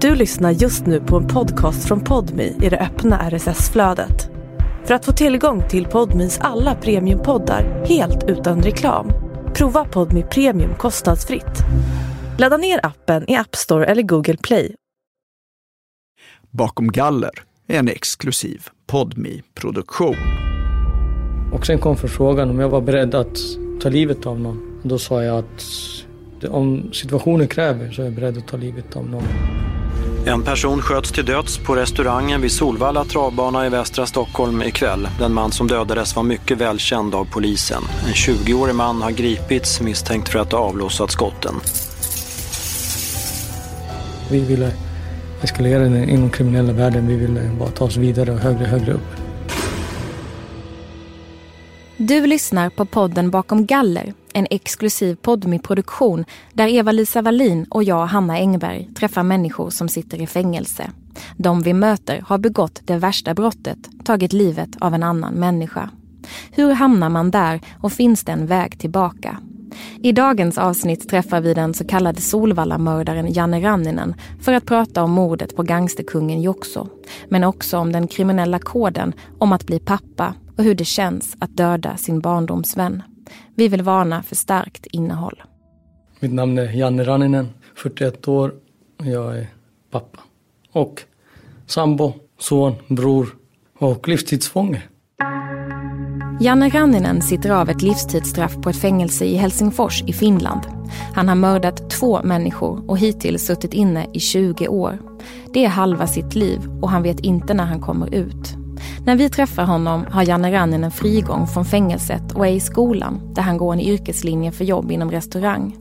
Du lyssnar just nu på en podcast från Podmi i det öppna RSS-flödet. För att få tillgång till Podmis alla premiumpoddar helt utan reklam, prova Podmi Premium kostnadsfritt. Ladda ner appen i App Store eller Google Play. Bakom galler är en exklusiv podmi produktion Och sen kom förfrågan om jag var beredd att ta livet av någon. Då sa jag att om situationen kräver så är jag beredd att ta livet av någon. En person sköts till döds på restaurangen vid Solvalla travbana i västra Stockholm ikväll. Den man som dödades var mycket välkänd av polisen. En 20-årig man har gripits misstänkt för att ha avlossat skotten. Vi ville eskalera den inom kriminella världen. Vi ville bara ta oss vidare och högre, högre upp. Du lyssnar på podden Bakom galler, en exklusiv podmi-produktion där Eva-Lisa Wallin och jag, Hanna Engberg, träffar människor som sitter i fängelse. De vi möter har begått det värsta brottet, tagit livet av en annan människa. Hur hamnar man där och finns det en väg tillbaka? I dagens avsnitt träffar vi den så kallade Solvalla-mördaren Janne Ranninen för att prata om mordet på gangsterkungen Joxo. Men också om den kriminella koden om att bli pappa och hur det känns att döda sin barndomsvän. Vi vill varna för starkt innehåll. Mitt namn är Janne Ranninen, 41 år. Jag är pappa. Och sambo, son, bror och livstidsfånge. Janne Ranninen sitter av ett livstidsstraff på ett fängelse i Helsingfors i Finland. Han har mördat två människor och hittills suttit inne i 20 år. Det är halva sitt liv och han vet inte när han kommer ut. När vi träffar honom har Janne Ranninen frigång från fängelset och är i skolan där han går en yrkeslinje för jobb inom restaurang.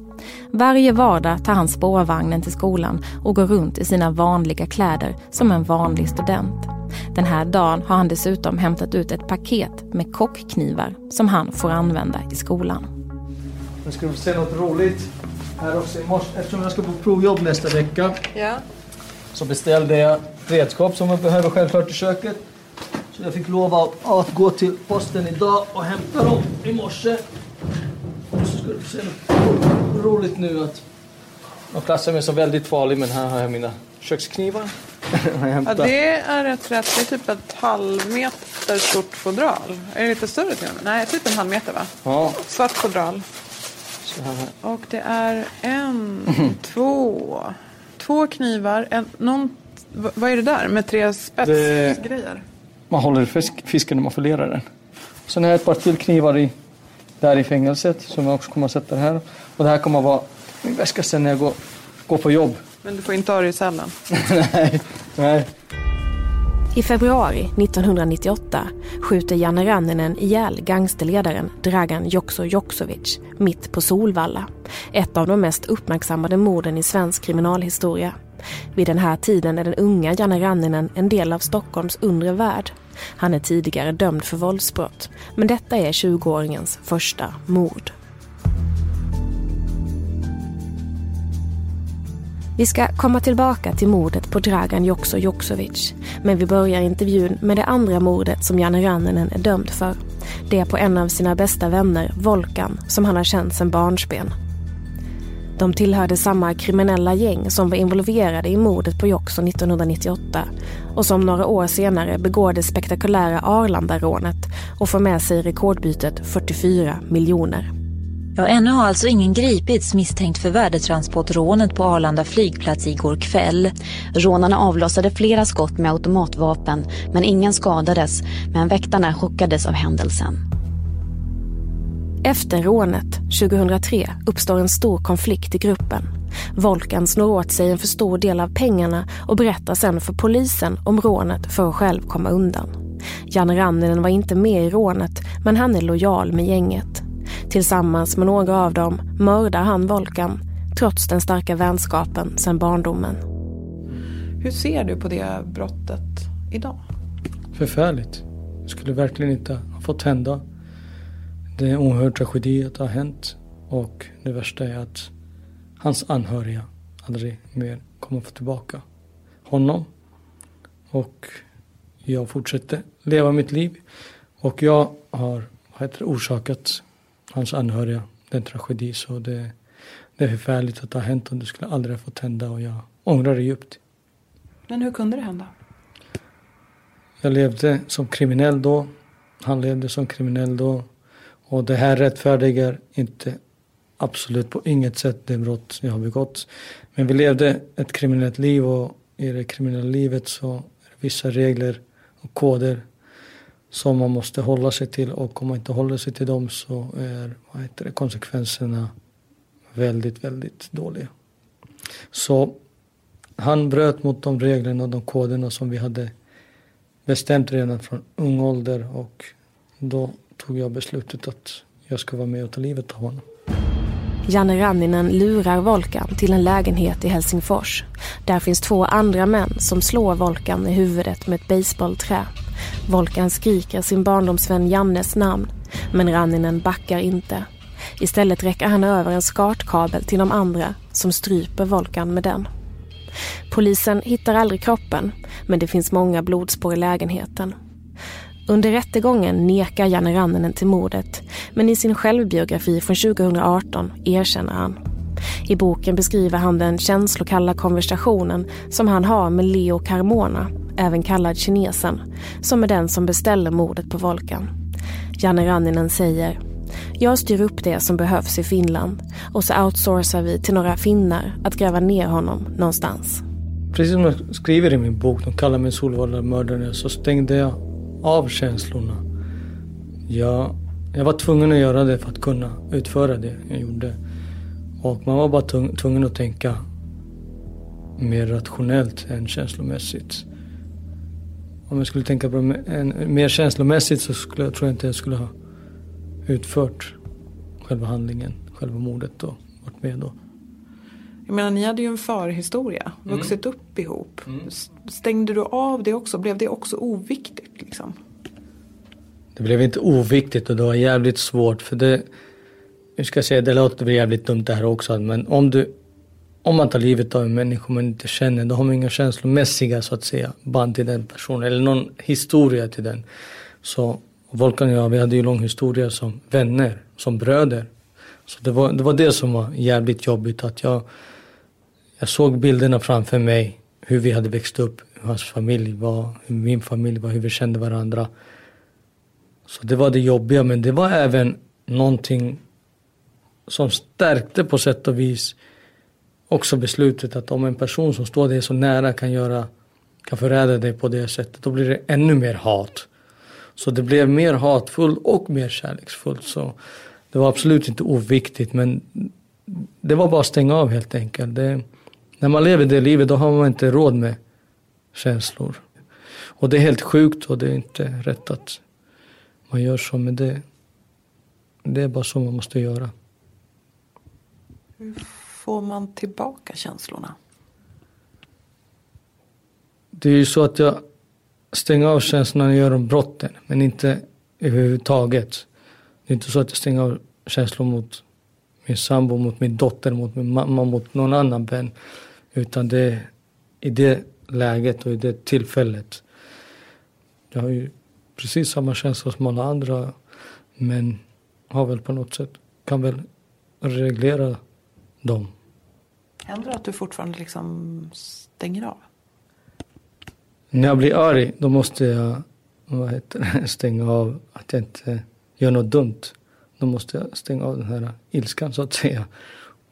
Varje vardag tar han spårvagnen till skolan och går runt i sina vanliga kläder som en vanlig student. Den här dagen har han dessutom hämtat ut ett paket med kockknivar som han får använda i skolan. Nu ska vi se något roligt här också i morse. Eftersom jag ska på provjobb nästa vecka Ja. så beställde jag redskap som jag behöver självklart i köket. Så jag fick lov att, att gå till posten idag och hämta dem i morse. Och så ska du se något roligt nu att de klassar mig som väldigt farlig men här har jag mina köksknivar. Ja, det är rätt rätt. Det är typ ett halvmeter stort fodral. Är det lite större till och med? Nej, typ en halv meter va? Ja, Svart fodral. Och det är en, två, två knivar. En, någon, vad är det där med tre spetsgrejer? Man håller fisk, fisken när man förlerar den. Sen har jag ett par till knivar i, där i fängelset som jag också kommer att sätta här. Och det här kommer att vara min väska sen när jag går, går på jobb. Men du får inte ha det i cellen. nej, nej. I februari 1998 skjuter Janne Ranninen ihjäl gangsterledaren Dragan Jokso Joksovic mitt på Solvalla. Ett av de mest uppmärksammade morden i svensk kriminalhistoria. Vid den här tiden är den unga Janne Ranninen en del av Stockholms undre värld. Han är tidigare dömd för våldsbrott, men detta är 20-åringens första mord. Vi ska komma tillbaka till mordet på Dragan Jokso Joksovic. Men vi börjar intervjun med det andra mordet som Janne Ranninen är dömd för. Det är på en av sina bästa vänner, Volkan, som han har känt sedan barnsben. De tillhörde samma kriminella gäng som var involverade i mordet på Jokso 1998 och som några år senare begår det spektakulära Arlandarånet och får med sig rekordbytet 44 miljoner. Ja, ännu har alltså ingen gripits misstänkt för värdetransportrånet på Arlanda flygplats igår kväll. Rånarna avlossade flera skott med automatvapen men ingen skadades. Men väktarna chockades av händelsen. Efter rånet 2003 uppstår en stor konflikt i gruppen. Volkan snor åt sig en för stor del av pengarna och berättar sen för polisen om rånet för att själv komma undan. Janne Ranninen var inte med i rånet men han är lojal med gänget. Tillsammans med några av dem mördar han Volkan trots den starka vänskapen sedan barndomen. Hur ser du på det brottet idag? Förfärligt. Det skulle verkligen inte ha fått hända. Det är en oerhörd tragedi att det har hänt. Och det värsta är att hans anhöriga aldrig mer kommer få tillbaka honom. Och jag fortsätter leva mitt liv. Och jag har vad heter orsakat hans anhöriga den tragedi. Så det, det är förfärligt att det har hänt och det skulle aldrig ha fått hända och jag ångrar det djupt. Men hur kunde det hända? Jag levde som kriminell då. Han levde som kriminell då. Och det här rättfärdigar inte absolut på inget sätt det brott jag har begått. Men vi levde ett kriminellt liv och i det kriminella livet så är det vissa regler och koder som man måste hålla sig till och om man inte håller sig till dem så är vad heter det, konsekvenserna väldigt, väldigt dåliga. Så han bröt mot de reglerna och de koderna som vi hade bestämt redan från ung ålder och då tog jag beslutet att jag ska vara med och ta livet av honom. Janne Ranninen lurar Volkan till en lägenhet i Helsingfors. Där finns två andra män som slår Volkan i huvudet med ett baseballträ. Volkan skriker sin barndomsvän Jannes namn, men Ranninen backar inte. Istället räcker han över en skartkabel till de andra som stryper Volkan med den. Polisen hittar aldrig kroppen, men det finns många blodspår i lägenheten. Under rättegången nekar Janne Ranninen till mordet, men i sin självbiografi från 2018 erkänner han. I boken beskriver han den känslokalla konversationen som han har med Leo Carmona, även kallad kinesen, som är den som beställer mordet på Volkan. Janne Ranninen säger jag styr upp det som behövs i Finland och så outsourcar vi till några finnar att gräva ner honom någonstans. Precis som jag skriver i min bok, de kallar mig Solvalla-mördaren, så stängde jag av känslorna. Jag, jag var tvungen att göra det för att kunna utföra det jag gjorde. Och man var bara tvungen att tänka mer rationellt än känslomässigt. Om jag skulle tänka på det mer känslomässigt så skulle jag, tror jag inte jag skulle ha utfört själva handlingen, själva mordet och varit med då. Jag menar, ni hade ju en förhistoria, mm. vuxit mm. upp ihop. Mm. Stängde du av det också? Blev det också oviktigt? Liksom? Det blev inte oviktigt och det var jävligt svårt för det, jag ska säga, det låter jävligt dumt det här också, men om du om man tar livet av en människa man inte känner, då har man inga känslomässiga så att säga band till den personen eller någon historia till den. Så Volkan och jag, vi hade ju lång historia som vänner, som bröder. Så det var, det var det som var jävligt jobbigt att jag, jag såg bilderna framför mig, hur vi hade växt upp, hur hans familj var, hur min familj var, hur vi kände varandra. Så det var det jobbiga, men det var även någonting som stärkte på sätt och vis också beslutet att om en person som står dig så nära kan göra, kan förräda dig på det sättet, då blir det ännu mer hat. Så det blev mer hatfullt och mer kärleksfullt. Så det var absolut inte oviktigt men det var bara att stänga av helt enkelt. Det, när man lever det livet då har man inte råd med känslor. Och det är helt sjukt och det är inte rätt att man gör så men det, det är bara så man måste göra. Mm får man tillbaka känslorna? Det är ju så att jag stänger av känslorna när jag gör om brotten men inte överhuvudtaget. Det är inte så att jag stänger av känslor mot min sambo, mot min dotter, mot min mamma, mot någon annan vän. Utan det är i det läget och i det tillfället. Jag har ju precis samma känslor som alla andra men har väl på något sätt, kan väl reglera dem. Händer det att du fortfarande liksom stänger av? När jag blir arg då måste jag vad heter det, stänga av att jag inte gör något dumt. Då måste jag stänga av den här ilskan så att säga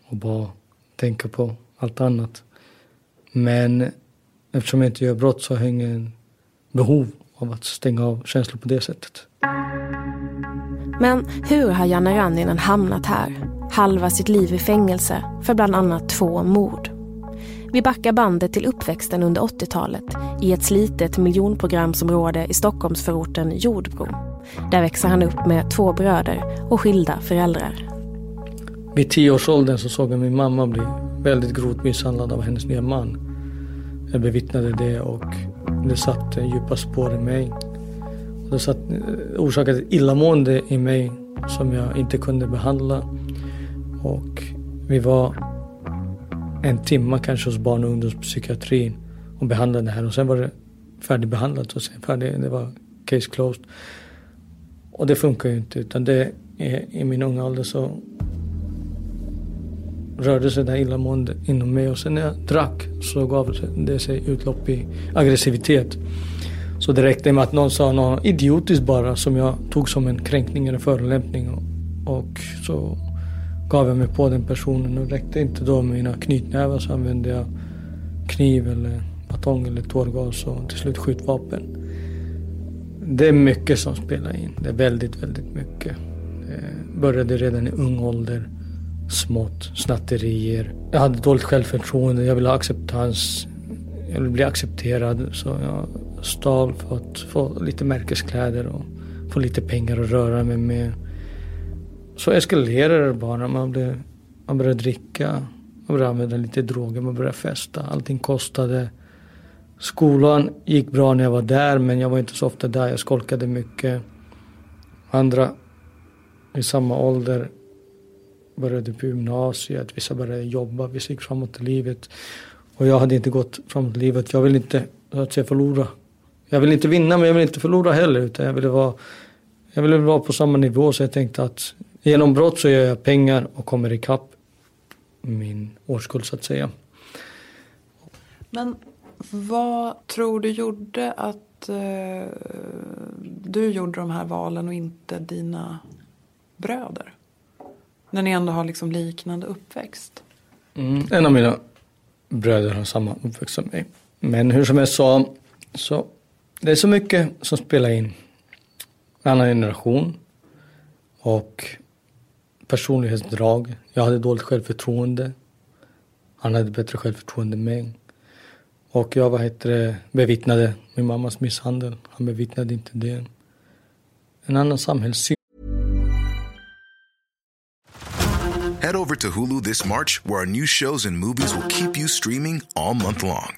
och bara tänka på allt annat. Men eftersom jag inte gör brott så har jag ingen behov av att stänga av känslor på det sättet. Men hur har Janne Ranninen hamnat här? Halva sitt liv i fängelse för bland annat två mord. Vi backar bandet till uppväxten under 80-talet i ett slitet miljonprogramsområde i Stockholmsförorten Jordbro. Där växer han upp med två bröder och skilda föräldrar. Vid tioårsåldern så såg jag min mamma bli väldigt grovt misshandlad av hennes nya man. Jag bevittnade det och det satte djupa spår i mig. Det satt, orsakade ett illamående i mig som jag inte kunde behandla. Och vi var en timme kanske hos barn och ungdomspsykiatrin och behandlade det här och sen var det färdigbehandlat och sen färdig, det var case closed. Och det funkar ju inte utan det är, i min unga ålder så rörde sig det här illamåendet inom mig och sen när jag drack så gav det sig utlopp i aggressivitet. Så det räckte med att någon sa något idiotiskt bara som jag tog som en kränkning eller förolämpning. Och, och så gav jag mig på den personen och räckte inte då med mina knytnävar så använde jag kniv eller batong eller tårgas och till slut skjutvapen. Det är mycket som spelar in. Det är väldigt, väldigt mycket. Det började redan i ung ålder. Smått, snatterier. Jag hade dåligt självförtroende, jag ville ha acceptans. Jag ville bli accepterad så jag stal för att få lite märkeskläder och få lite pengar att röra mig med. Så eskalerade det bara. Man, blev, man började dricka, man började använda lite droger, man började festa. Allting kostade. Skolan gick bra när jag var där men jag var inte så ofta där. Jag skolkade mycket. Andra i samma ålder började på gymnasiet. Vissa började jobba, vissa gick framåt i livet. Och jag hade inte gått framåt i livet. Jag ville inte så att säga, förlora. Jag ville inte vinna men jag ville inte förlora heller. Utan jag ville vara, jag ville vara på samma nivå så jag tänkte att genom brott så gör jag pengar och kommer ikapp min årskull så att säga. Men vad tror du gjorde att eh, du gjorde de här valen och inte dina bröder? När ni ändå har liksom liknande uppväxt. Mm. En av mina bröder har samma uppväxt som mig. Men hur som jag sa, så det är så mycket som spelar in. En annan generation och personlighetsdrag. Jag hade dåligt självförtroende. Han hade bättre självförtroende än mig. Och jag vad heter det, bevittnade min mammas misshandel. Han bevittnade inte det. En annan samhällssyn. Head over to Hulu this March where our new shows and movies will keep you streaming all month long.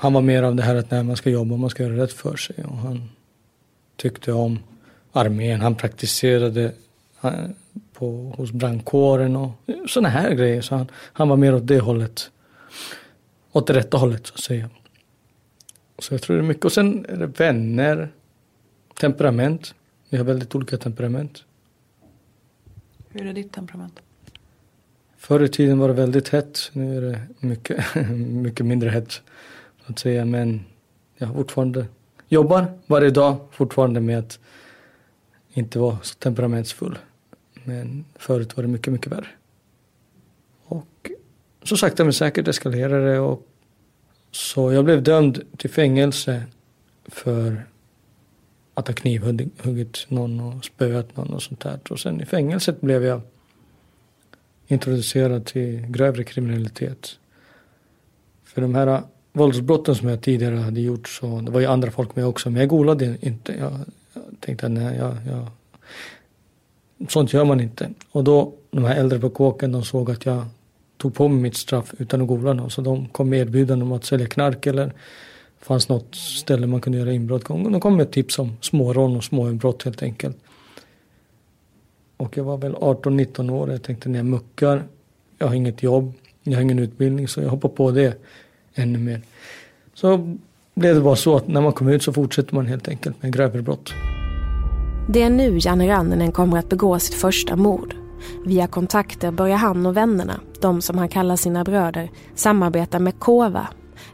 Han var mer av det här att när man ska jobba, man ska göra rätt för sig. Och han tyckte om armén. Han praktiserade eh, på, hos brandkåren och sådana här grejer. Så han, han var mer åt det hållet. Åt det rätta hållet så att säga. Så jag tror det är mycket. Och sen är det vänner, temperament. Vi har väldigt olika temperament. Hur är ditt temperament? Förr i tiden var det väldigt hett. Nu är det mycket, mycket mindre hett. Att säga. Men jag fortfarande jobbar varje dag fortfarande med att inte vara så temperamentsfull. Men förut var det mycket, mycket värre. Och så sakta men säkert eskalerade det och så jag blev dömd till fängelse för att ha knivhuggit någon och spöat någon och sånt där. Och sen i fängelset blev jag introducerad till grövre kriminalitet. För de här våldsbrotten som jag tidigare hade gjort så det var ju andra folk med också men jag golade inte. Jag, jag tänkte att nej, jag, jag, sånt gör man inte. Och då de här äldre på kåken de såg att jag tog på mig mitt straff utan att gola någon. Så de kom med erbjudanden om att sälja knark eller fanns något ställe man kunde göra inbrott. De kom med tips om smårån och småinbrott helt enkelt. Och jag var väl 18-19 år. Jag tänkte när jag muckar, jag har inget jobb, jag har ingen utbildning så jag hoppar på det ännu mer. Så blev det bara så att när man kom ut så fortsätter man helt enkelt med grövre brott. Det är nu Janne Ranninen kommer att begå sitt första mord. Via kontakter börjar han och vännerna, de som han kallar sina bröder, samarbeta med Kova,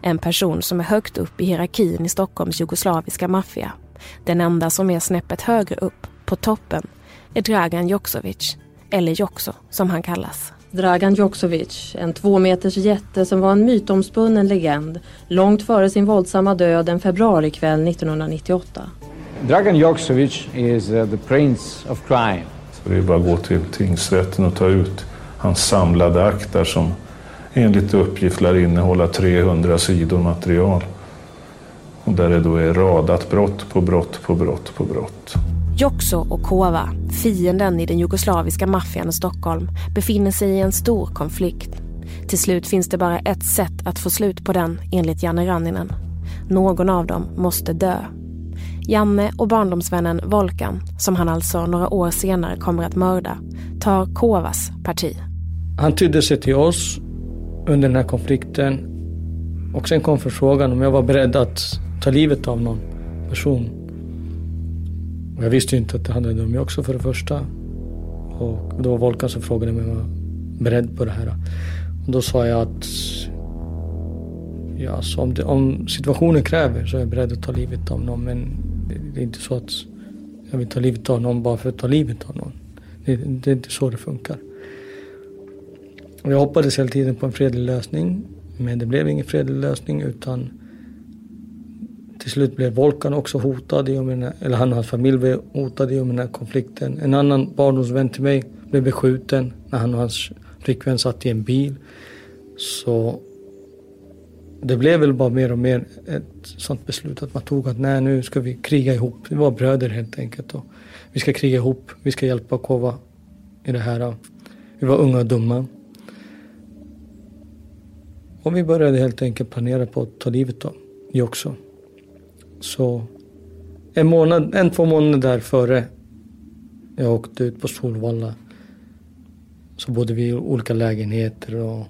en person som är högt upp i hierarkin i Stockholms jugoslaviska maffia. Den enda som är snäppet högre upp, på toppen, är Dragan Joksovic, eller Jokso som han kallas. Dragan Joksovic, en två meters jätte som var en mytomspunnen legend långt före sin våldsamma död en februarikväll 1998. Dragan Joksovic is uh, the prince of crime. Så det är bara att gå till tingsrätten och ta ut hans samlade akt där som enligt uppgift lär innehålla 300 sidor material. Och där det då är radat brott på brott på brott på brott. Jokso och Kova, fienden i den jugoslaviska maffian i Stockholm, befinner sig i en stor konflikt. Till slut finns det bara ett sätt att få slut på den enligt Janne Ranninen. Någon av dem måste dö. Janne och barndomsvännen Volkan, som han alltså några år senare kommer att mörda, tar Kovas parti. Han tydde sig till oss under den här konflikten och sen kom förfrågan om jag var beredd att ta livet av någon person. Och jag visste ju inte att det handlade om mig också för det första. Och det var Volkan som frågade mig om jag var beredd på det här. Och då sa jag att ja, så om, det, om situationen kräver så är jag beredd att ta livet av någon. Men det, det är inte så att jag vill ta livet av någon bara för att ta livet av någon. Det, det är inte så det funkar. Och jag hoppades hela tiden på en fredlig lösning. Men det blev ingen fredlig lösning utan till slut blev Volkan också hotad, i och med, eller han och hans familj blev hotade i och med den här konflikten. En annan barndomsvän till mig blev beskjuten när han och hans flickvän satt i en bil. Så det blev väl bara mer och mer ett sånt beslut att man tog att nej nu ska vi kriga ihop. Vi var bröder helt enkelt. Och vi ska kriga ihop, vi ska hjälpa Kova i det här. Vi var unga och dumma. Och vi började helt enkelt planera på att ta livet av Jokso. också. Så en månad, en två månader där före jag åkte ut på Solvalla så bodde vi i olika lägenheter och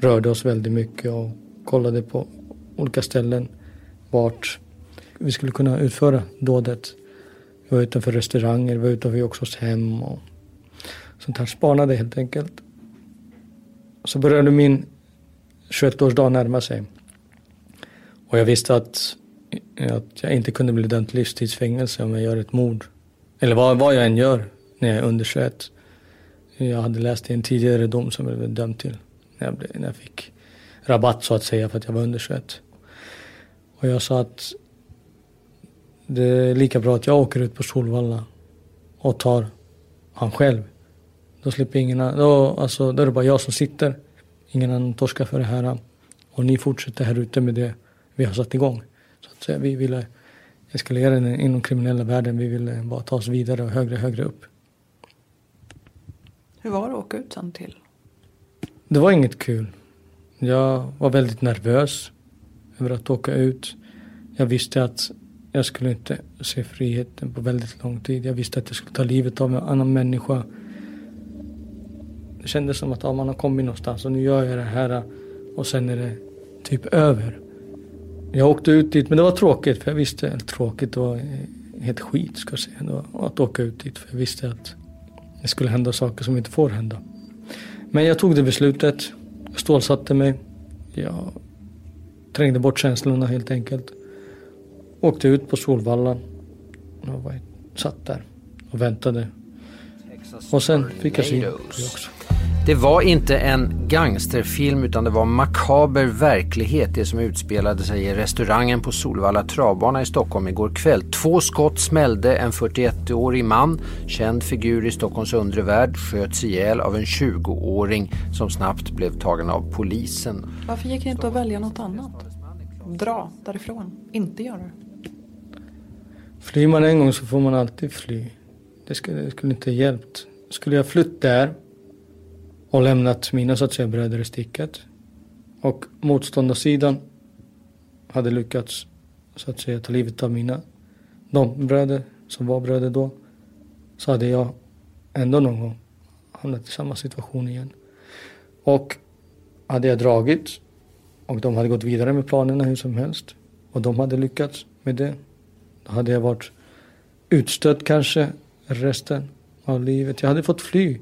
rörde oss väldigt mycket och kollade på olika ställen vart vi skulle kunna utföra dådet. Vi var utanför restauranger, vi var utanför Jokkmokks hem och sånt här. Spanade helt enkelt. Så började min 21-årsdag närma sig. Och jag visste att, att jag inte kunde bli dömd till livstidsfängelse om jag gör ett mord. Eller vad, vad jag än gör när jag är under 21. Jag hade läst i en tidigare dom som jag blev dömd till. När jag, blev, när jag fick rabatt så att säga för att jag var under 21. Och jag sa att det är lika bra att jag åker ut på Solvalla och tar han själv. Då slipper ingen då, alltså, då är det bara jag som sitter. Ingen annan torskar för det här. Och ni fortsätter här ute med det vi har satt igång. Så att säga, vi ville eskalera den inom kriminella världen. Vi ville bara ta oss vidare och högre, högre upp. Hur var det att åka ut sen till? Det var inget kul. Jag var väldigt nervös över att åka ut. Jag visste att jag skulle inte se friheten på väldigt lång tid. Jag visste att jag skulle ta livet av en annan människa. Det kändes som att ja, man har kommit någonstans och nu gör jag det här och sen är det typ över. Jag åkte ut dit men det var tråkigt för jag visste, eller tråkigt, det var helt skit ska jag säga. Det var att åka ut dit för jag visste att det skulle hända saker som inte får hända. Men jag tog det beslutet. Jag stålsatte mig. Jag trängde bort känslorna helt enkelt. Åkte ut på Solvalla. Och var, satt där och väntade. Och sen fick jag syn på det också. Det var inte en gangsterfilm utan det var makaber verklighet det som utspelade sig i restaurangen på Solvalla travbana i Stockholm igår kväll. Två skott smällde, en 41-årig man, känd figur i Stockholms undre värld, sköts ihjäl av en 20-åring som snabbt blev tagen av polisen. Varför gick det inte att välja något annat? Dra därifrån, inte göra det. Flyr man en gång så får man alltid fly. Det skulle, det skulle inte ha hjälpt. Skulle jag flytt där och lämnat mina så att säga bröder i sticket. Och motståndarsidan hade lyckats så att säga ta livet av mina de bröder som var bröder då. Så hade jag ändå någon gång hamnat i samma situation igen. Och hade jag dragit och de hade gått vidare med planerna hur som helst och de hade lyckats med det. Då hade jag varit utstött kanske resten av livet. Jag hade fått fly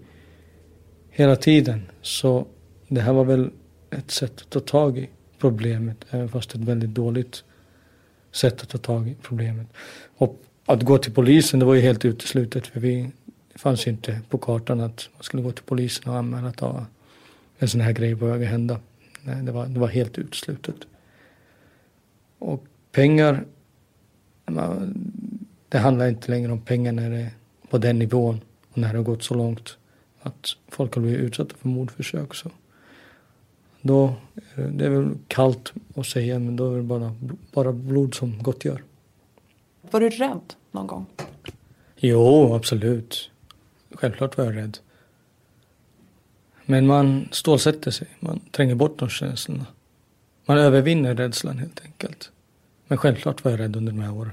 hela tiden. Så det här var väl ett sätt att ta tag i problemet, även fast ett väldigt dåligt sätt att ta tag i problemet. Och att gå till polisen, det var ju helt uteslutet för vi, det fanns inte på kartan att man skulle gå till polisen och anmäla att en sån här grej var väg att hända. Nej, det var, det var helt uteslutet. Och pengar, det handlar inte längre om pengar när det är på den nivån och när det har gått så långt att folk har blivit utsatta för mordförsök. Så då är det, det är väl kallt att säga men då är det bara, bara blod som gott gör. Var du rädd någon gång? Jo, absolut. Självklart var jag rädd. Men man stålsätter sig, man tränger bort de känslorna. Man övervinner rädslan helt enkelt. Men självklart var jag rädd under de här åren.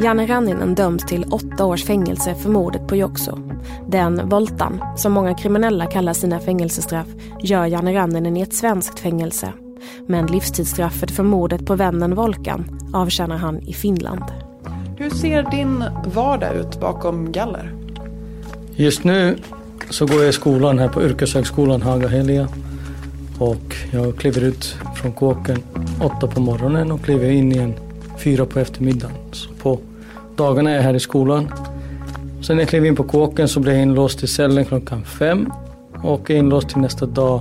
Janne Ranninen döms till åtta års fängelse för mordet på Jokso. Den voltan, som många kriminella kallar sina fängelsestraff, gör Janne Ranninen i ett svenskt fängelse. Men livstidsstraffet för mordet på vännen Volkan avtjänar han i Finland. Hur ser din vardag ut bakom galler? Just nu så går jag i skolan här på Yrkeshögskolan Hagahelia. Och jag kliver ut från kåken åtta på morgonen och kliver in igen fyra på eftermiddagen. Så på dagarna är jag här i skolan. Sen när jag kliver in på kåken så blir jag inlåst i cellen klockan fem och är inlåst till nästa dag,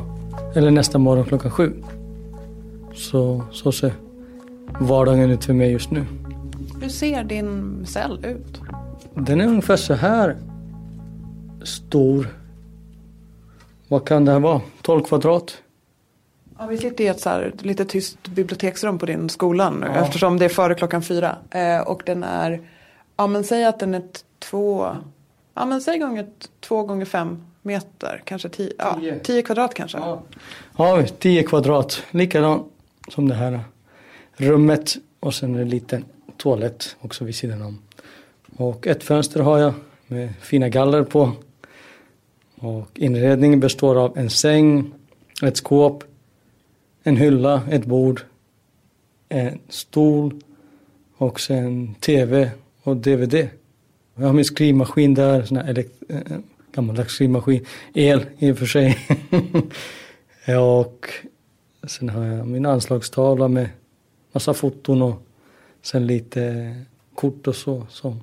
eller nästa morgon klockan sju. Så, så ser vardagen ut för mig just nu. Hur ser din cell ut? Den är ungefär så här stor. Vad kan det här vara? 12 kvadrat? Ja, vi sitter i ett så här, lite tyst biblioteksrum på din skola nu Ja. eftersom det är före klockan fyra. Eh, och den är, ja men säg att den är två, ja men säg gånger två gånger fem meter, kanske tio, ja, Tio. tio kvadrat kanske. Har vi 10 kvadrat, likadant som det här rummet och sen en liten toalett också vid sidan om. Och ett fönster har jag med fina galler på. Och inredningen består av en säng, ett skåp, en hylla, ett bord, en stol och sen tv och dvd. Jag har min skrivmaskin där, sån här elekt- eh, gammaldags skrivmaskin. El i och för sig. och sen har jag min anslagstavla med massa foton och sen lite kort och så som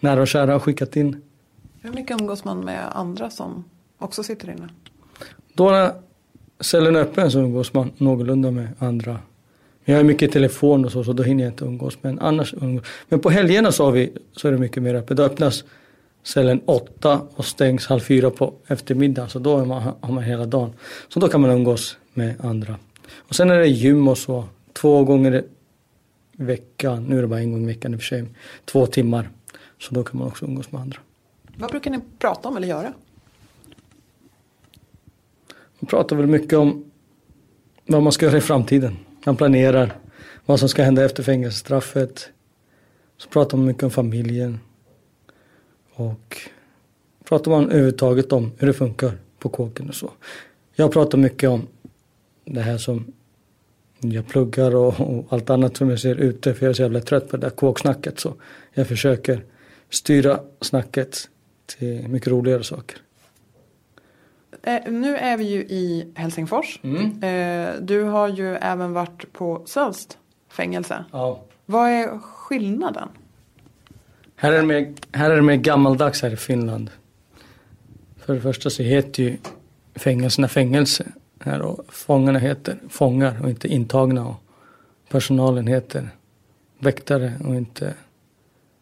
nära och kära har skickat in. Hur mycket umgås man med andra som också sitter inne? Då cellen är öppen så umgås man någorlunda med andra. Men jag är mycket i telefon och så, så då hinner jag inte umgås. Men annars umgås. Men på helgerna så, har vi, så är det mycket mer öppet. Då öppnas cellen åtta och stängs halv fyra på eftermiddagen. Så då är man, har man hela dagen. Så då kan man umgås med andra. Och sen är det gym och så. Två gånger i veckan. Nu är det bara en gång i veckan i och för sig. Två timmar. Så då kan man också umgås med andra. Vad brukar ni prata om eller göra? Man pratar väl mycket om vad man ska göra i framtiden. Man planerar vad som ska hända efter fängelsestraffet. Så pratar man mycket om familjen. Och pratar man överhuvudtaget om hur det funkar på kåken och så. Jag pratar mycket om det här som jag pluggar och, och allt annat som jag ser ute för jag är så jävla trött på det där kåksnacket så jag försöker styra snacket till mycket roligare saker. Eh, nu är vi ju i Helsingfors. Eh, du har ju även varit på Sölst fängelse. Ja. Vad är skillnaden? Här är, det mer, här är det mer gammaldags här i Finland. För det första så heter ju fängelserna fängelse. Här och fångarna heter fångar och inte intagna. Och personalen heter väktare och inte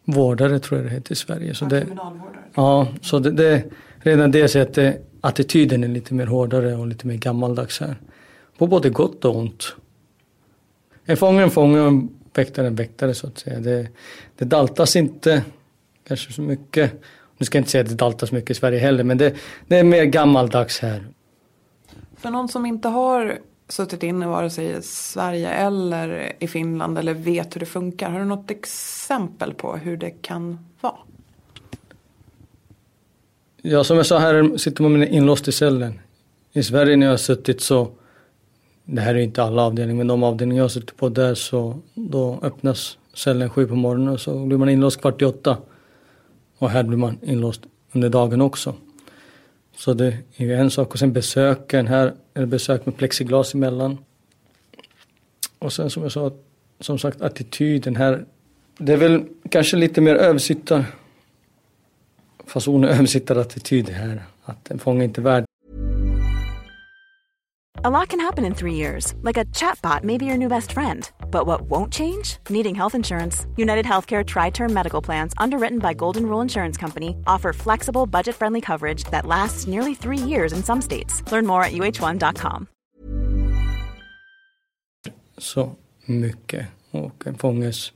vårdare tror jag det heter i Sverige. Så det, ja, så det, det, redan det det, attityden är lite mer hårdare och lite mer gammaldags här. På både gott och ont. En fånge är en fånge och en väktare är en väktare så att säga. Det, det daltas inte kanske så mycket. Nu ska jag inte säga att det daltas mycket i Sverige heller men det, det är mer gammaldags här. För någon som inte har suttit inne vare sig i Sverige eller i Finland eller vet hur det funkar. Har du något exempel på hur det kan? Ja, som jag sa här sitter man inlåst i cellen. I Sverige när jag har suttit så, det här är inte alla avdelningar, men de avdelningar jag har suttit på där så då öppnas cellen sju på morgonen och så blir man inlåst kvart i åtta. Och här blir man inlåst under dagen också. Så det är ju en sak och sen besöken här, är det besök med plexiglas emellan. Och sen som jag sa, som sagt attityden här, det är väl kanske lite mer översittar fason och översittarattityd här. Att en fånge inte är värd A lot can happen in three years, like a chatbot may be your new best friend. But what won't change? Needing health insurance. United Healthcare Tri Term Medical Plans, underwritten by Golden Rule Insurance Company, offer flexible, budget friendly coverage that lasts nearly three years in some states. Learn more at uh1.com. så mycket. Och en fånges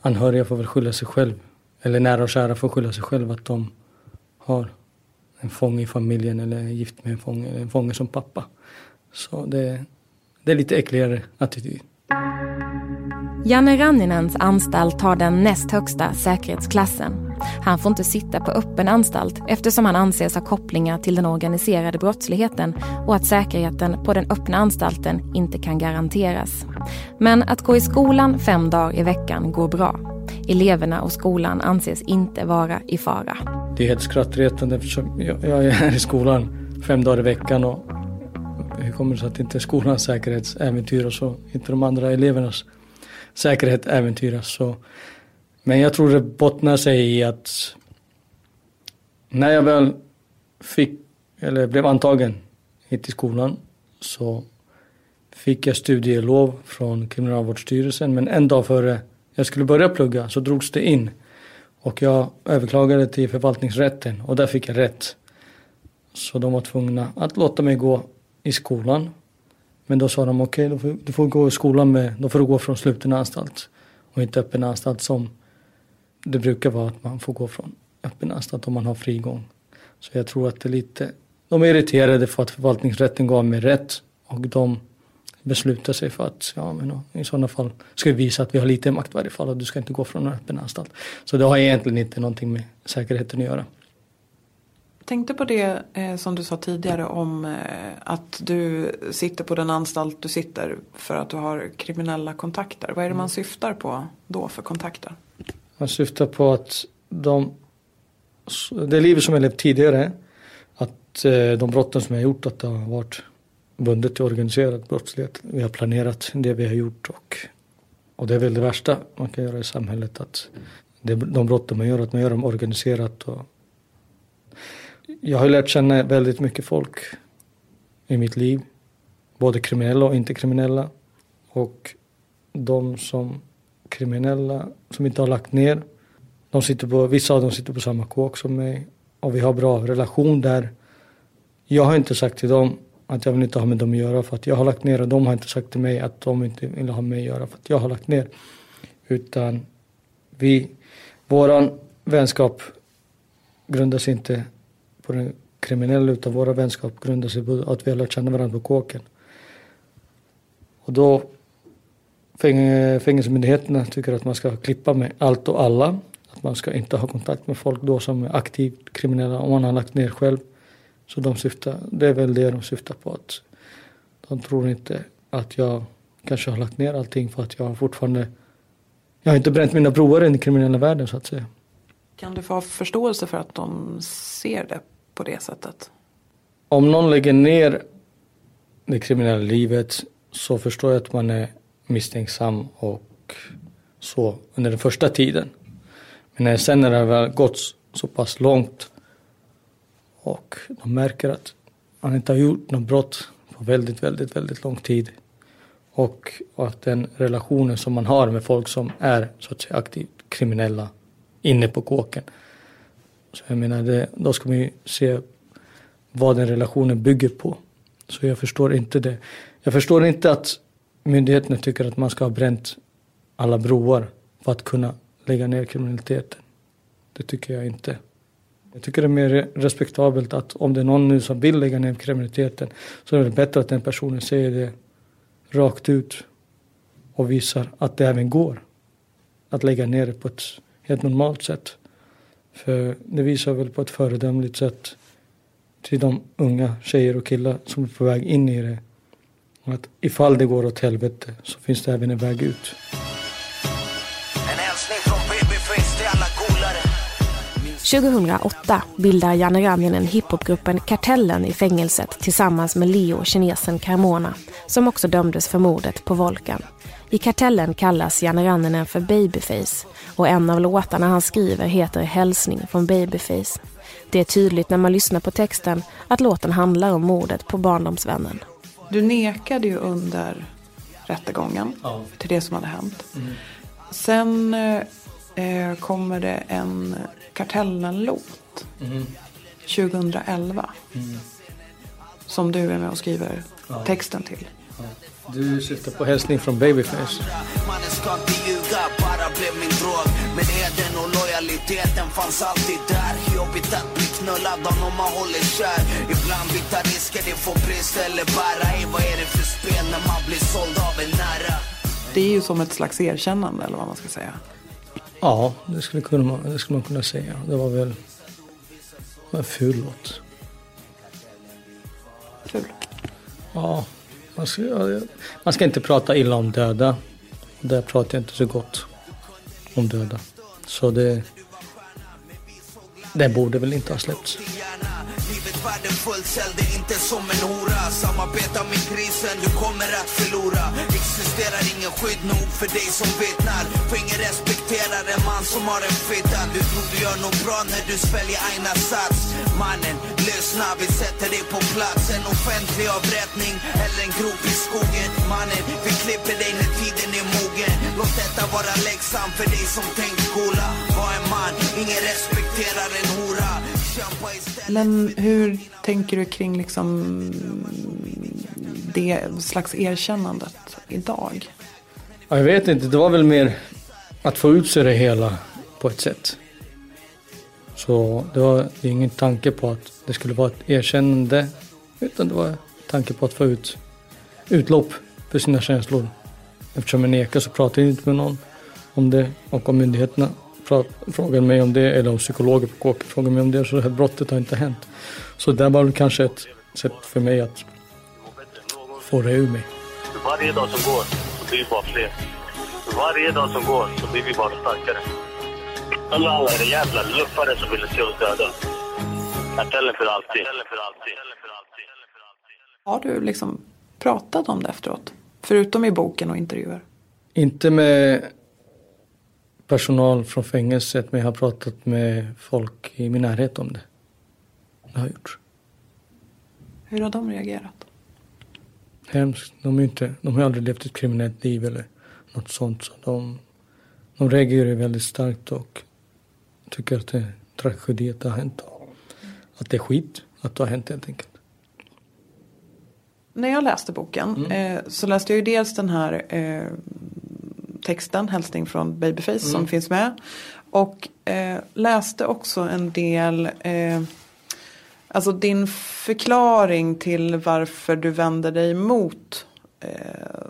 anhöriga får väl skylla sig själv. Eller nära och kära får skylla sig själva att de har en fånge i familjen eller är gift med en fånge, eller en fånge som pappa. Så det, det är lite äckligare attityd. Janne Ranninens anstalt har den näst högsta säkerhetsklassen. Han får inte sitta på öppen anstalt eftersom han anses ha kopplingar till den organiserade brottsligheten och att säkerheten på den öppna anstalten inte kan garanteras. Men att gå i skolan fem dagar i veckan går bra. Eleverna och skolan anses inte vara i fara. Det är helt skrattretande eftersom jag, är här i skolan fem dagar i veckan och hur kommer det sig att inte skolans säkerhet äventyras och inte de andra elevernas säkerhet äventyras. Så. Men jag tror det bottnar sig i att när jag väl fick, eller blev antagen hit till skolan så fick jag studielov från Kriminalvårdsstyrelsen men en dag före jag skulle börja plugga så drogs det in och jag överklagade till förvaltningsrätten och där fick jag rätt. Så de var tvungna att låta mig gå i skolan. Men då sa de okej, okay, du får gå i skolan med, då får du gå från sluten anstalt och inte öppen anstalt som det brukar vara att man får gå från öppen anstalt om man har frigång. Så jag tror att det är lite, de är irriterade för att förvaltningsrätten gav mig rätt och de beslutar sig för att ja, men i sådana fall ska vi visa att vi har lite makt i varje fall och du ska inte gå från en öppen anstalt. Så det har egentligen inte någonting med säkerheten att göra. Jag tänkte på det eh, som du sa tidigare om eh, att du sitter på den anstalt du sitter för att du har kriminella kontakter. Vad är det man syftar på då för kontakter? Man syftar på att de, det livet som jag levt tidigare, att eh, de brotten som jag gjort, att det har varit bundet till organiserad brottslighet. Vi har planerat det vi har gjort och, och det är väl det värsta man kan göra i samhället. Att det, de brotten man gör, att man gör dem organiserat. Och jag har lärt känna väldigt mycket folk i mitt liv. Både kriminella och inte kriminella. Och de som kriminella som inte har lagt ner. De sitter på, vissa av dem sitter på samma kåk som mig. Och vi har bra relation där. Jag har inte sagt till dem att jag vill inte ha med dem att göra för att jag har lagt ner och de har inte sagt till mig att de inte vill ha med mig att göra för att jag har lagt ner. Utan vi, våran vänskap grundas inte på den kriminella utan våra vänskap grundar sig på att vi har lärt känna varandra på kåken. Och då fängelsemyndigheterna tycker att man ska klippa med allt och alla. Att man ska inte ha kontakt med folk då som är aktivt kriminella om man har lagt ner själv. Så de syftar, det är väl det de syftar på. att De tror inte att jag kanske har lagt ner allting för att jag fortfarande jag har inte bränt mina broar i den kriminella världen så att säga. Kan du få förståelse för att de ser det på det sättet? Om någon lägger ner det kriminella livet så förstår jag att man är misstänksam och så under den första tiden. Men när sen när det har gått så pass långt och de märker att han inte har gjort något brott på väldigt, väldigt, väldigt lång tid. Och, att den relationen som man har med folk som är så att säga aktivt kriminella inne på kåken. Så jag menar, det, då ska man ju se vad den relationen bygger på. Så jag förstår inte det. Jag förstår inte att myndigheterna tycker att man ska ha bränt alla broar för att kunna lägga ner kriminaliteten. Det tycker jag inte. Jag tycker det är mer respektabelt att om det är någon nu som vill lägga ner kriminaliteten så är det bättre att den personen säger det rakt ut och visar att det även går att lägga ner det på ett helt normalt sätt. För det visar väl på ett föredömligt sätt till de unga tjejer och killar som är på väg in i det. Att ifall det går åt helvete så finns det även en väg ut. 2008 bildar Janne Raminen hiphopgruppen Kartellen i fängelset tillsammans med Leo kinesen Carmona som också dömdes för mordet på Volkan. I Kartellen kallas Janne Ranninen för Babyface och en av låtarna han skriver heter Hälsning från Babyface. Det är tydligt när man lyssnar på texten att låten handlar om mordet på barndomsvännen. Du nekade ju under rättegången ja. till det som hade hänt. Mm. Sen eh, kommer det en Kartellen-låt mm. 2011. Mm. Som du är med och skriver ja. texten till. Ja. Du syftar på hälsning från Babyface. Mannen ska inte ljuga, bara blev min drog Men eden och lojaliteten fanns alltid där Jobbigt att bli knullad av någon man håller kär Ibland vi tar risker, det får pris eller bära Ey, vad är det för spel när man blir såld av en nära? Det är ju som ett slags erkännande eller vad man ska säga. Ja, det skulle, kunna, det skulle man kunna säga. Det var väl en ful låt. Ful? Ja, man ska, man ska inte prata illa om döda. Där pratar jag inte så gott om döda. Så det, den borde väl inte ha släppts. Världen värdefullt, sälj det inte som en hora. Samarbeta med krisen, du kommer att förlora. Existerar ingen skydd nog för dig som vittnar. För ingen respekterar en man som har en fitta. Du tror du gör något bra när du sväljer Aina sats. Mannen, lyssna, vi sätter dig på plats. En offentlig avrättning eller en grop i skogen. Mannen, vi klipper dig när tiden är mogen. Låt detta vara läxan för dig som tänkt gola Var en man, ingen respekterar en hora men hur tänker du kring liksom det slags erkännandet idag? Ja, jag vet inte, det var väl mer att få ut sig det hela på ett sätt. Så det var ingen tanke på att det skulle vara ett erkännande utan det var tanke på att få ut utlopp för sina känslor. Eftersom jag nekar så pratar jag inte med någon om det och om myndigheterna frågar mig om det eller om psykologer på KK frågar mig om det så det här brottet har inte hänt. Så det var väl kanske ett sätt för mig att få det ur mig. För varje dag som går så blir vi bara fler. För varje dag som går så blir vi bara starkare. Alla alla är jävla luffare som vill se oss döda. Kartellen för alltid. Har du liksom pratat om det efteråt? Förutom i boken och intervjuer? Inte med personal från fängelset men jag har pratat med folk i min närhet om det. Det har jag gjort. Hur har de reagerat? Hemskt. De, är inte, de har aldrig levt ett kriminellt liv eller något sånt. Så de, de reagerar väldigt starkt och tycker att det är en tragedi att det har hänt. Att det är skit att det har hänt helt enkelt. När jag läste boken mm. eh, så läste jag ju dels den här eh, texten, hälsning från Babyface mm. som finns med. Och eh, läste också en del, eh, alltså din förklaring till varför du vänder dig mot eh,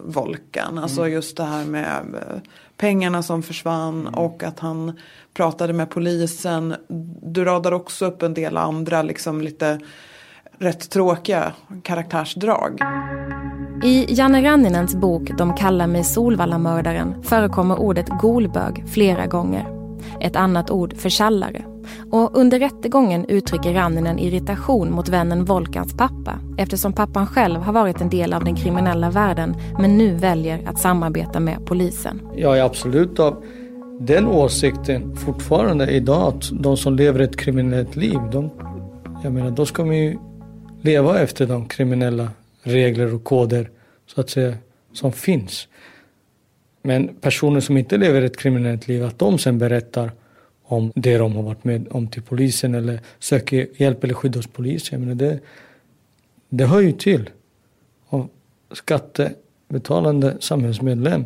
Volkan. Alltså mm. just det här med eh, pengarna som försvann mm. och att han pratade med polisen. Du radar också upp en del andra liksom lite rätt tråkiga karaktärsdrag. I Janne Ranninens bok De kallar mig Solvallamördaren förekommer ordet golbög flera gånger. Ett annat ord för tjallare. Och under rättegången uttrycker Ranninen irritation mot vännen Volkans pappa eftersom pappan själv har varit en del av den kriminella världen men nu väljer att samarbeta med polisen. Jag är absolut av den åsikten fortfarande idag att de som lever ett kriminellt liv, de, jag menar, då ska man ju leva efter de kriminella regler och koder så att säga som finns. Men personer som inte lever ett kriminellt liv, att de sen berättar om det de har varit med om till polisen eller söker hjälp eller skydd hos polisen. Jag menar det, det hör ju till. Om skattebetalande samhällsmedlem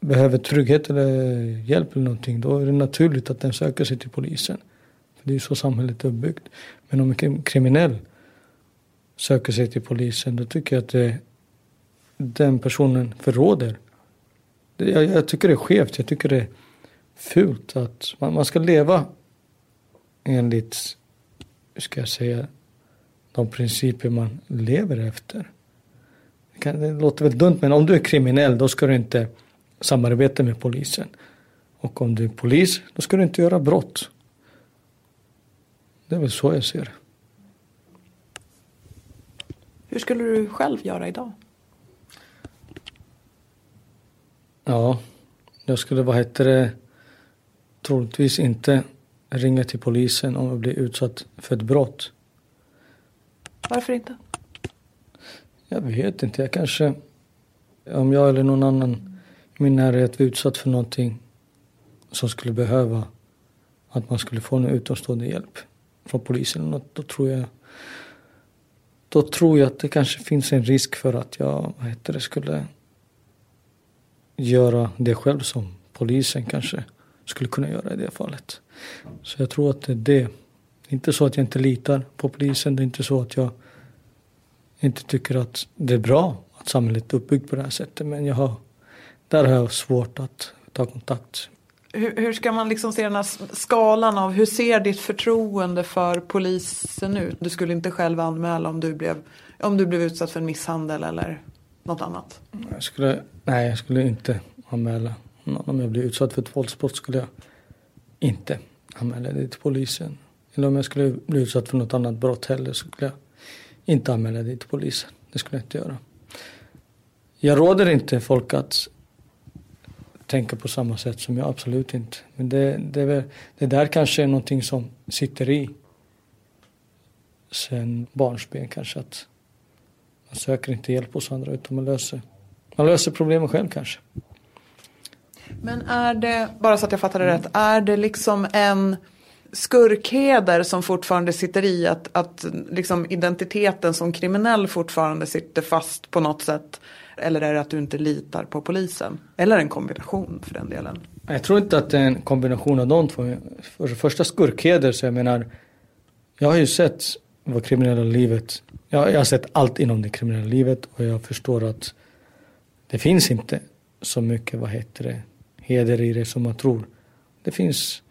behöver trygghet eller hjälp eller någonting, då är det naturligt att den söker sig till polisen. För Det är ju så samhället är uppbyggt. Men om en kriminell söker sig till polisen, då tycker jag att det, den personen förråder. Jag, jag, tycker det är skevt, jag tycker det är fult att man, man ska leva enligt, hur ska jag säga, de principer man lever efter. Det, kan, det låter väl dumt, men om du är kriminell då ska du inte samarbeta med polisen. Och om du är polis, då ska du inte göra brott. Det är väl så jag ser det. Hur skulle du själv göra idag? Ja, jag skulle, vad heter det, troligtvis inte ringa till polisen om jag blir utsatt för ett brott. Varför inte? Jag vet inte, jag kanske, om jag eller någon annan i min närhet var utsatt för någonting som skulle behöva att man skulle få en utomstående hjälp från polisen då tror jag då tror jag att det kanske finns en risk för att jag vad heter det, skulle göra det själv som polisen kanske skulle kunna göra i det fallet. Så jag tror att det är det. Det är inte så att jag inte litar på polisen. Det är inte så att jag inte tycker att det är bra att samhället är uppbyggt på det här sättet. Men jag har, där har jag svårt att ta kontakt. Hur, hur ska man liksom se den här skalan av hur ser ditt förtroende för polisen ut? Du skulle inte själv anmäla om du blev, om du blev utsatt för en misshandel eller något annat? Jag skulle, nej, jag skulle inte anmäla. Om jag blir utsatt för ett våldsbrott skulle jag inte anmäla det till polisen. Eller om jag skulle bli utsatt för något annat brott heller skulle jag inte anmäla det till polisen. Det skulle jag inte göra. Jag råder inte folk att tänka på samma sätt som jag, absolut inte. Men det, det, väl, det där kanske är någonting som sitter i sen barnsben kanske att man söker inte hjälp hos andra utan man löser, man löser problemen själv kanske. Men är det, bara så att jag fattar det rätt, är det liksom en skurkheder som fortfarande sitter i att, att liksom identiteten som kriminell fortfarande sitter fast på något sätt? Eller är det att du inte litar på polisen? Eller en kombination för den delen? Jag tror inte att det är en kombination av de två. För det första skurkheder så jag menar, jag har ju sett vad kriminella livet, jag, jag har sett allt inom det kriminella livet och jag förstår att det finns inte så mycket, vad heter det, heder i det som man tror. Det finns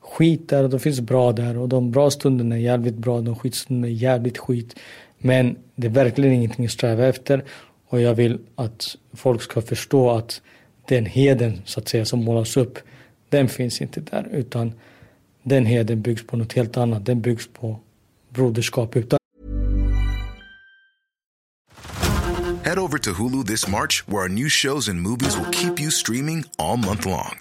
skit där och det finns bra där och de bra stunderna är jävligt bra, de skitstunderna är jävligt skit. Men det är verkligen ingenting att sträva efter och jag vill att folk ska förstå att den heden så att säga som målas upp, den finns inte där utan den heden byggs på något helt annat. Den byggs på broderskap. Utan Head over to Hulu this March, where our new shows and movies will keep you streaming all month long.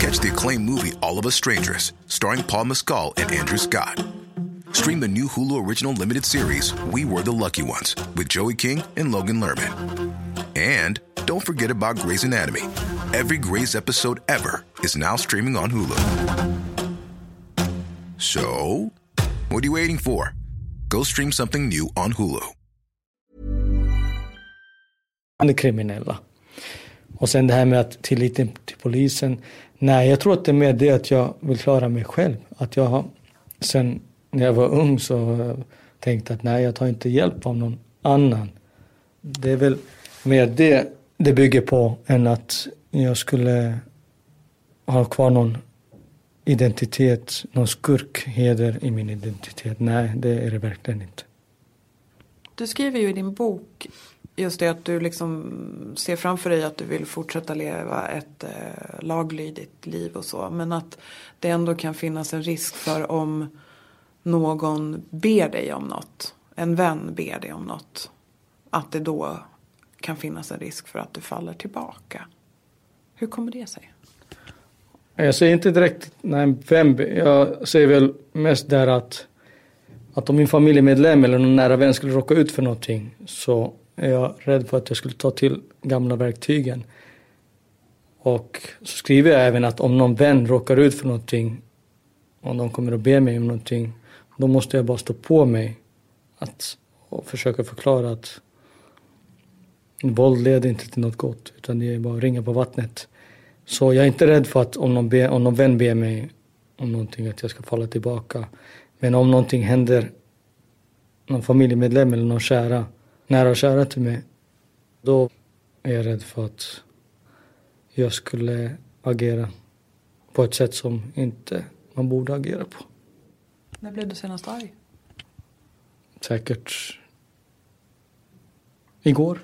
Catch the acclaimed movie All of Us Strangers, starring Paul Mescal and Andrew Scott. Stream the new Hulu original limited series We Were the Lucky Ones with Joey King and Logan Lerman. And don't forget about Grey's Anatomy. Every Grey's episode ever is now streaming on Hulu. So, what are you waiting for? Go stream something new on Hulu. är kriminella. Och sen det här med att tilliten till polisen. Nej, jag tror att det är mer det att jag vill klara mig själv. Att jag har, sen när jag var ung så tänkte att nej, jag tar inte hjälp av någon annan. Det är väl mer det det bygger på än att jag skulle ha kvar någon identitet, någon skurkheder i min identitet. Nej, det är det verkligen inte. Du skriver ju i din bok just det att du liksom ser framför dig att du vill fortsätta leva ett eh, laglydigt liv och så. Men att det ändå kan finnas en risk för om någon ber dig om något, en vän ber dig om något, att det då kan finnas en risk för att du faller tillbaka. Hur kommer det sig? Jag säger inte direkt nej, vem, jag säger väl mest där att, att om min familjemedlem eller någon nära vän skulle råka ut för någonting så är jag rädd för att jag skulle ta till gamla verktygen. Och så skriver jag även att om någon vän råkar ut för någonting, om de kommer att be mig om någonting, då måste jag bara stå på mig att, och försöka förklara att våld leder inte till något gott, utan det är bara att ringa på vattnet. Så jag är inte rädd för att om någon, be, om någon vän ber mig om någonting, att jag ska falla tillbaka. Men om någonting händer, någon familjemedlem eller någon kära, nära och kära till mig, då är jag rädd för att jag skulle agera på ett sätt som inte man borde agera på. När blev du senast arg? Säkert igår.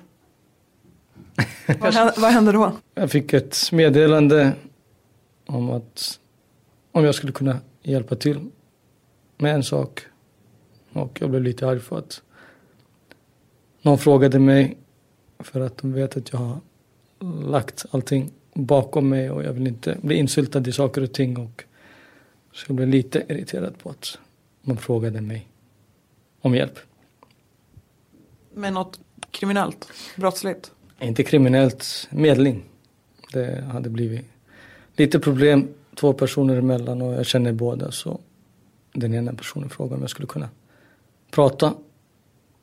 vad, hände, vad hände då? Jag fick ett meddelande om att om jag skulle kunna hjälpa till med en sak. Och jag blev lite arg för att någon frågade mig för att de vet att jag har lagt allting bakom mig och jag vill inte bli insyltad i saker och ting. Och så jag blev lite irriterad på att man frågade mig om hjälp. Med något kriminellt? Brottsligt? Inte kriminellt, medling. Det hade blivit lite problem två personer emellan och jag känner båda så den ena personen frågade om jag skulle kunna prata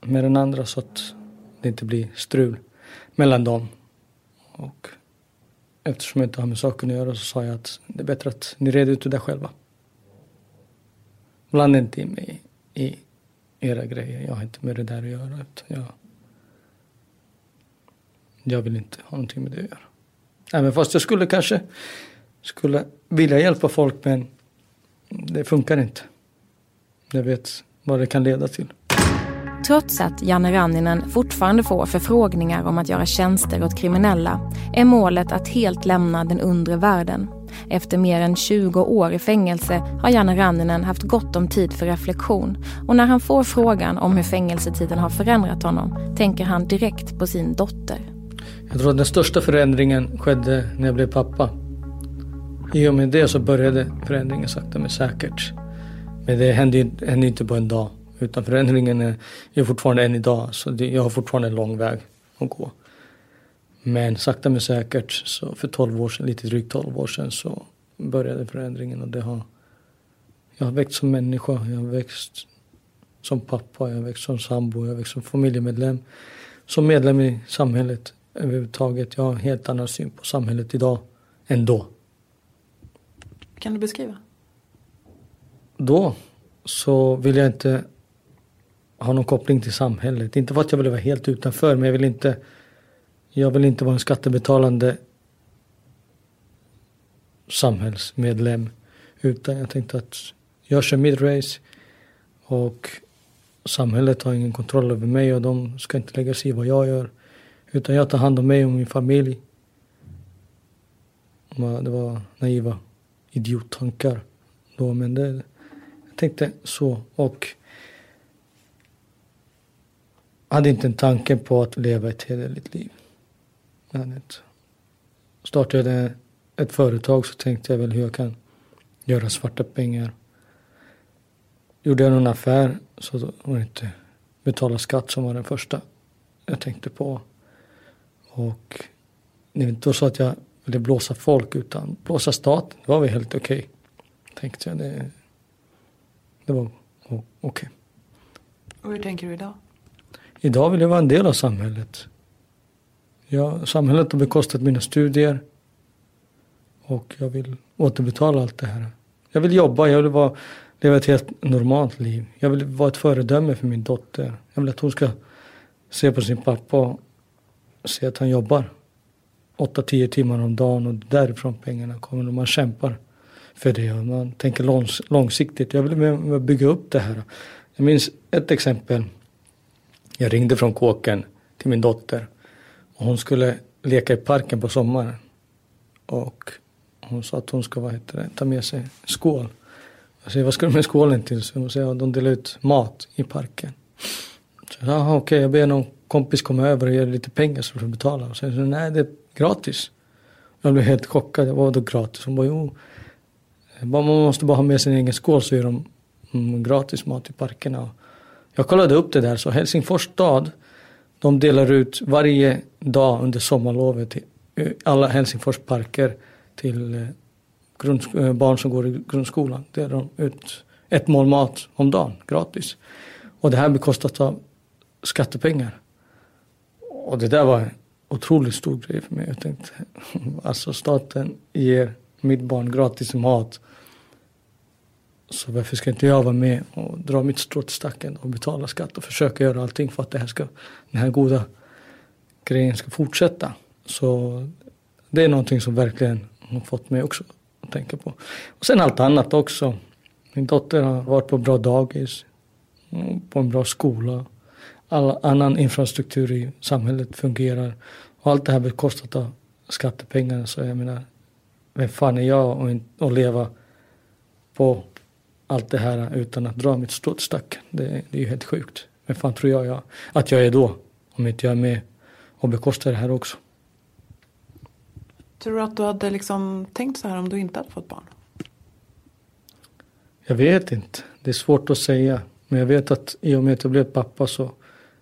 med den andra så att det inte blir strul mellan dem. Och eftersom jag inte har med saken att göra så sa jag att det är bättre att ni reder ut det där själva. Blanda inte in mig i era grejer. Jag har inte med det där att göra. Jag, jag vill inte ha någonting med det att göra. Även fast jag skulle kanske skulle vilja hjälpa folk men det funkar inte. Jag vet vad det kan leda till. Trots att Janne Ranninen fortfarande får förfrågningar om att göra tjänster åt kriminella är målet att helt lämna den undre världen. Efter mer än 20 år i fängelse har Janne Ranninen haft gott om tid för reflektion och när han får frågan om hur fängelsetiden har förändrat honom tänker han direkt på sin dotter. Jag tror att den största förändringen skedde när jag blev pappa. I och med det så började förändringen sakta men säkert. Men det hände, hände inte på en dag. Utan förändringen är, är fortfarande än idag. Så det, jag har fortfarande en lång väg att gå. Men sakta men säkert, så för 12 år sedan, lite drygt 12 år sedan så började förändringen och det har jag har växt som människa, jag har växt som pappa, jag har växt som sambo, jag har växt som familjemedlem. Som medlem i samhället överhuvudtaget. Jag har en helt annan syn på samhället idag än då. Kan du beskriva? Då så vill jag inte ha någon koppling till samhället. Inte för att jag vill vara helt utanför men jag vill inte jag vill inte vara en skattebetalande samhällsmedlem. Utan jag tänkte att jag kör mitt race och samhället har ingen kontroll över mig och de ska inte lägga sig i vad jag gör. Utan jag tar hand om mig och min familj. Det var naiva idiottankar då men det, jag tänkte så och hade inte en tanke på att leva ett hederligt liv. Startade jag ett företag så tänkte jag väl hur jag kan göra svarta pengar. Gjorde jag någon affär så var det inte betala skatt som var den första jag tänkte på. Och det var inte så att jag ville blåsa folk utan blåsa staten. Det var väl helt okej. Okay, tänkte jag. Det, det var okej. Okay. Och hur tänker du idag? Idag vill jag vara en del av samhället. Ja, samhället har bekostat mina studier. Och jag vill återbetala allt det här. Jag vill jobba, jag vill vara, leva ett helt normalt liv. Jag vill vara ett föredöme för min dotter. Jag vill att hon ska se på sin pappa och se att han jobbar 8-10 timmar om dagen och därifrån pengarna kommer och man kämpar för det och man tänker långs långsiktigt. Jag vill bygga upp det här. Jag minns ett exempel. Jag ringde från kåken till min dotter och hon skulle leka i parken på sommaren. Och hon sa att hon ska vad heter det, ta med sig skål. Jag säger, vad ska du med skålen till? Så hon säger, att de delar ut mat i parken. Så jag okej, okay, jag ber någon kompis komma över och ge lite pengar så du får betala. Och sen så, nej det är gratis. Jag blev helt chockad, vad var då gratis? Hon bara, jo. Man måste bara ha med sin egen skål så ger de mm, gratis mat i parkerna. Jag kollade upp det där, så Helsingfors stad de delar ut varje dag under sommarlovet eh, till alla Helsingfors parker till barn som går i grundskolan. Delar de ut ett mål mat om dagen gratis. Och det här bekostas av skattepengar. Och det där var en otroligt stor grej för mig. Jag tänkte, alltså staten ger mitt barn gratis mat så varför ska inte jag vara med och dra mitt strå till stacken och betala skatt och försöka göra allting för att det här ska, den här goda grejen ska fortsätta. Så det är någonting som verkligen har fått mig också att tänka på. Och sen allt annat också. Min dotter har varit på bra dagis, på en bra skola. All annan infrastruktur i samhället fungerar. Och allt det här bekostat av skattepengar. Så jag menar, vem fan är jag att leva på allt det här utan att dra mitt strå till stacken. Det, det är ju helt sjukt. Men fan tror jag, jag att jag är då? Om inte jag är med och bekostar det här också. Tror du att du hade liksom tänkt så här om du inte hade fått barn? Jag vet inte. Det är svårt att säga. Men jag vet att i och med att jag blev pappa så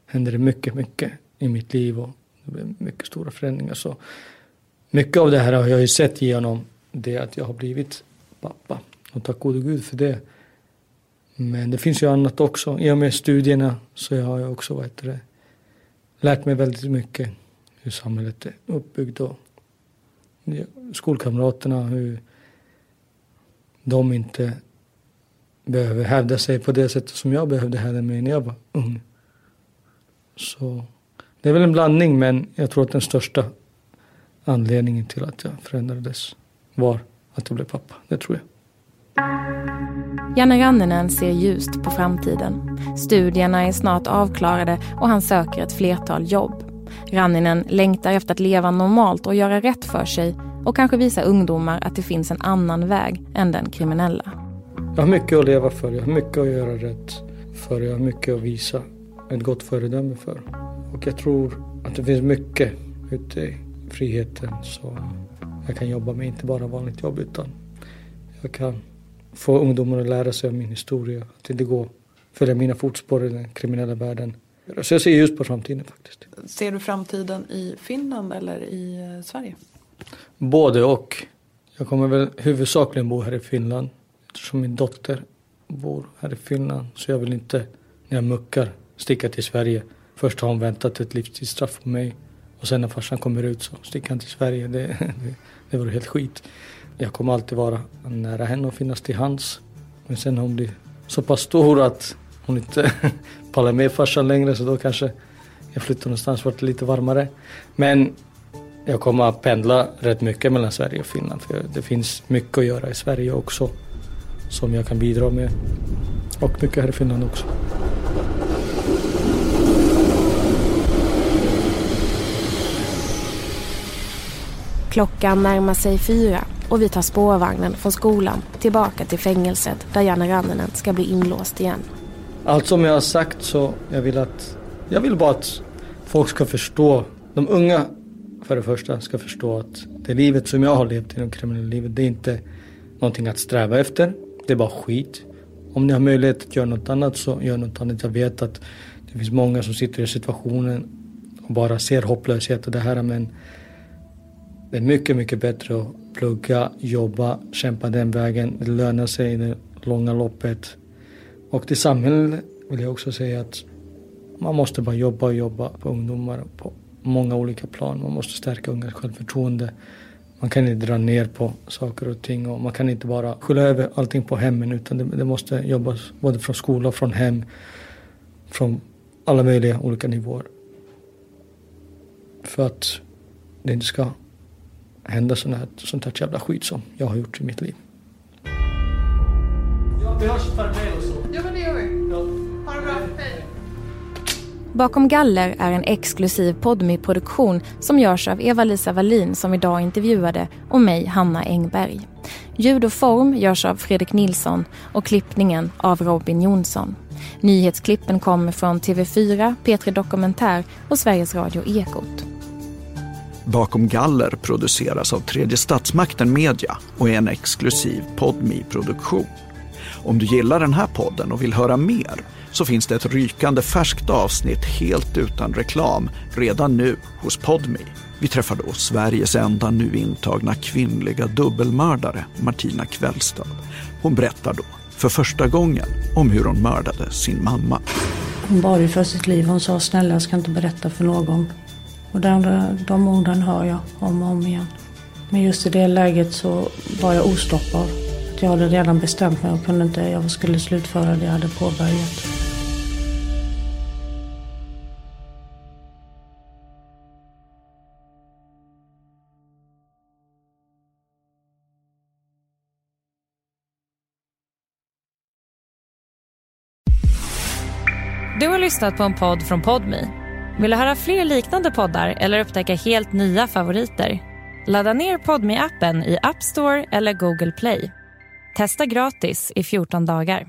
hände det mycket, mycket i mitt liv och det blev mycket stora förändringar. Så mycket av det här har jag ju sett genom det att jag har blivit pappa. Och tack gode gud för det. Men det finns ju annat också. I och med studierna så har jag också vet det, lärt mig väldigt mycket hur samhället är uppbyggt och skolkamraterna hur de inte behöver hävda sig på det sättet som jag behövde hävda mig när jag var ung. Så det är väl en blandning men jag tror att den största anledningen till att jag förändrades var att jag blev pappa. Det tror jag. Janne Ranninen ser ljust på framtiden. Studierna är snart avklarade och han söker ett flertal jobb. Ranninen längtar efter att leva normalt och göra rätt för sig och kanske visa ungdomar att det finns en annan väg än den kriminella. Jag har mycket att leva för, jag har mycket att göra rätt för, jag har mycket att visa ett gott föredöme för. Och jag tror att det finns mycket ute i friheten som jag kan jobba med, inte bara vanligt jobb utan jag kan få ungdomar att lära sig om min historia, att inte gå följa mina fotspår i den kriminella världen. Så jag ser just på framtiden faktiskt. Ser du framtiden i Finland eller i eh, Sverige? Både och. Jag kommer väl huvudsakligen bo här i Finland eftersom min dotter bor här i Finland. Så jag vill inte när jag muckar sticka till Sverige. Först har hon väntat ett livstidsstraff på mig och sen när farsan kommer ut så sticker han till Sverige. Det, det, det vore helt skit. Jag kommer alltid vara nära henne och finnas till hands. Men sen när hon blir så pass stor att hon inte pallar med farsan längre så då kanske jag flyttar någonstans vart det är lite varmare. Men jag kommer att pendla rätt mycket mellan Sverige och Finland för det finns mycket att göra i Sverige också som jag kan bidra med. Och mycket här i Finland också. Klockan närmar sig fyra och vi tar spårvagnen från skolan tillbaka till fängelset där Janne Ranninen ska bli inlåst igen. Allt som jag har sagt så jag vill att jag vill bara att folk ska förstå, de unga för det första ska förstå att det livet som jag har levt i det kriminella livet det är inte någonting att sträva efter. Det är bara skit. Om ni har möjlighet att göra något annat så gör något annat. Jag vet att det finns många som sitter i situationen och bara ser hopplöshet och det här men det är mycket, mycket bättre att plugga, jobba, kämpa den vägen. Det lönar sig i det långa loppet. Och till samhället vill jag också säga att man måste bara jobba och jobba på ungdomar på många olika plan. Man måste stärka ungas självförtroende. Man kan inte dra ner på saker och ting och man kan inte bara skylla över allting på hemmen utan det, det måste jobbas både från skola och från hem. Från alla möjliga olika nivåer. För att det inte ska hända sånt här, sånt här jävla skit som jag har gjort i mitt liv. Ja, vi hörs per mail och så. Ja, men det gör vi. Ja. Ha det bra. Hej. Bakom galler är en exklusiv podmi produktion som görs av Eva-Lisa Wallin som idag intervjuade och mig, Hanna Engberg. Ljud och form görs av Fredrik Nilsson och klippningen av Robin Jonsson. Nyhetsklippen kommer från TV4, P3 Dokumentär och Sveriges Radio Ekot. Bakom galler produceras av tredje statsmakten Media och är en exklusiv podmi produktion Om du gillar den här podden och vill höra mer så finns det ett rykande färskt avsnitt helt utan reklam redan nu hos Podmi. Vi träffar då Sveriges enda nu intagna kvinnliga dubbelmördare, Martina Kvällstad. Hon berättar då, för första gången, om hur hon mördade sin mamma. Hon bar ju för sitt liv. Hon sa snälla jag ska inte berätta för någon. Och de, de orden hör jag om och om igen. Men just i det läget så var jag ostoppbar. Jag hade redan bestämt mig och kunde inte, jag skulle slutföra det jag hade påbörjat. Du har lyssnat på en podd från Podmi. Vill du höra fler liknande poddar eller upptäcka helt nya favoriter? Ladda ner podmi appen i App Store eller Google Play. Testa gratis i 14 dagar.